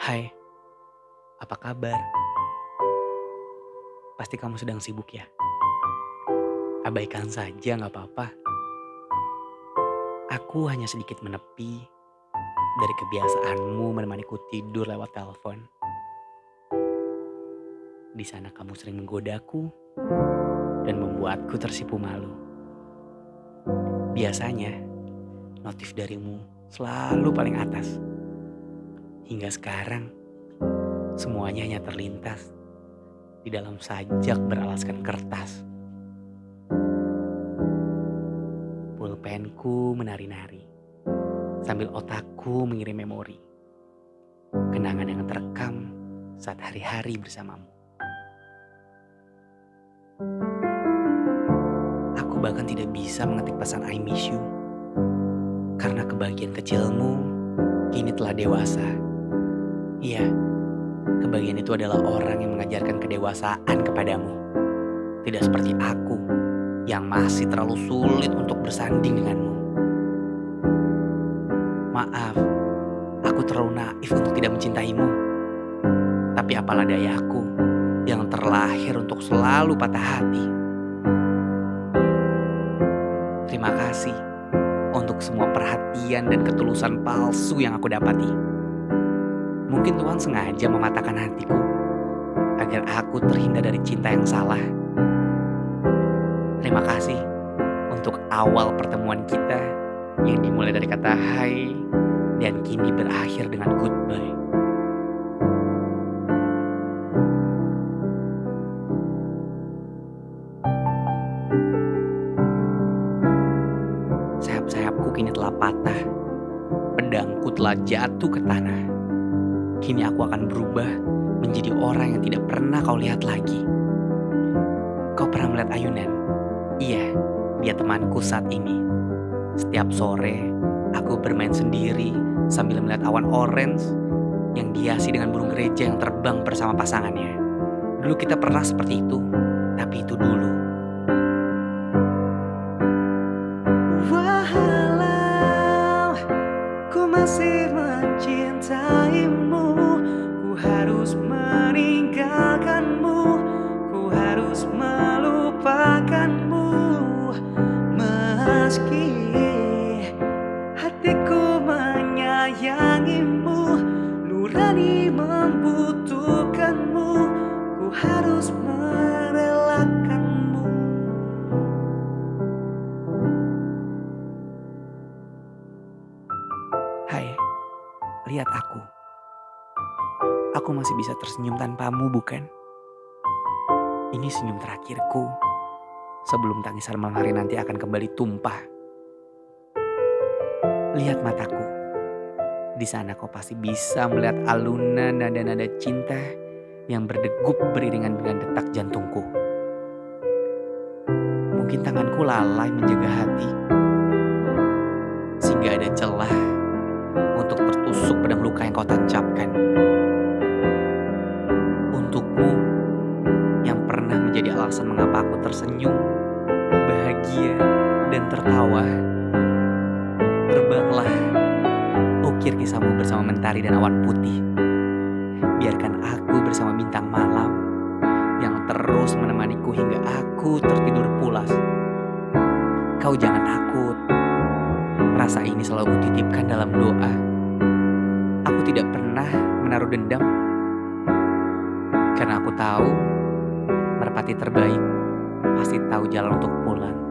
Hai, apa kabar? Pasti kamu sedang sibuk ya? Abaikan saja nggak apa-apa. Aku hanya sedikit menepi dari kebiasaanmu menemaniku tidur lewat telepon. Di sana kamu sering menggodaku dan membuatku tersipu malu. Biasanya, notif darimu selalu paling atas. Hingga sekarang, semuanya hanya terlintas di dalam sajak beralaskan kertas. Pulpenku menari-nari sambil otakku mengirim memori. Kenangan yang terekam saat hari-hari bersamamu. Aku bahkan tidak bisa mengetik pesan I miss you. Karena kebahagiaan kecilmu kini telah dewasa. Iya, kebahagiaan itu adalah orang yang mengajarkan kedewasaan kepadamu. Tidak seperti aku yang masih terlalu sulit untuk bersanding denganmu. Maaf, aku terlalu naif untuk tidak mencintaimu. Tapi apalah dayaku yang terlahir untuk selalu patah hati. Terima kasih untuk semua perhatian dan ketulusan palsu yang aku dapati. Mungkin Tuhan sengaja mematahkan hatiku agar aku terhindar dari cinta yang salah. Terima kasih untuk awal pertemuan kita yang dimulai dari kata hai dan kini berakhir dengan goodbye. Sayap-sayapku kini telah patah, pedangku telah jatuh ke tanah. Kini aku akan berubah menjadi orang yang tidak pernah kau lihat lagi. Kau pernah melihat Ayunan? Iya, dia temanku saat ini. Setiap sore, aku bermain sendiri sambil melihat awan orange yang dihiasi dengan burung gereja yang terbang bersama pasangannya. Dulu kita pernah seperti itu, tapi itu dulu. Walau ku masih Membutuhkanmu Ku harus merelakanmu Hai, lihat aku. Aku masih bisa tersenyum tanpamu, bukan? Ini senyum terakhirku sebelum tangisan malam hari nanti akan kembali tumpah. Lihat mataku. Di sana kau pasti bisa melihat alunan nada-nada cinta yang berdegup beriringan dengan detak jantungku. Mungkin tanganku lalai menjaga hati, sehingga ada celah untuk tertusuk pedang luka yang kau tancapkan. Untukmu yang pernah menjadi alasan mengapa aku tersenyum, bahagia, dan tertawa. Terbanglah, ukir kisahmu bersama mentari dan awan putih. Biarkan aku bersama bintang malam yang terus menemaniku hingga aku tertidur pulas. Kau jangan takut. Rasa ini selalu kutitipkan dalam doa. Aku tidak pernah menaruh dendam. Karena aku tahu merpati terbaik pasti tahu jalan untuk pulang.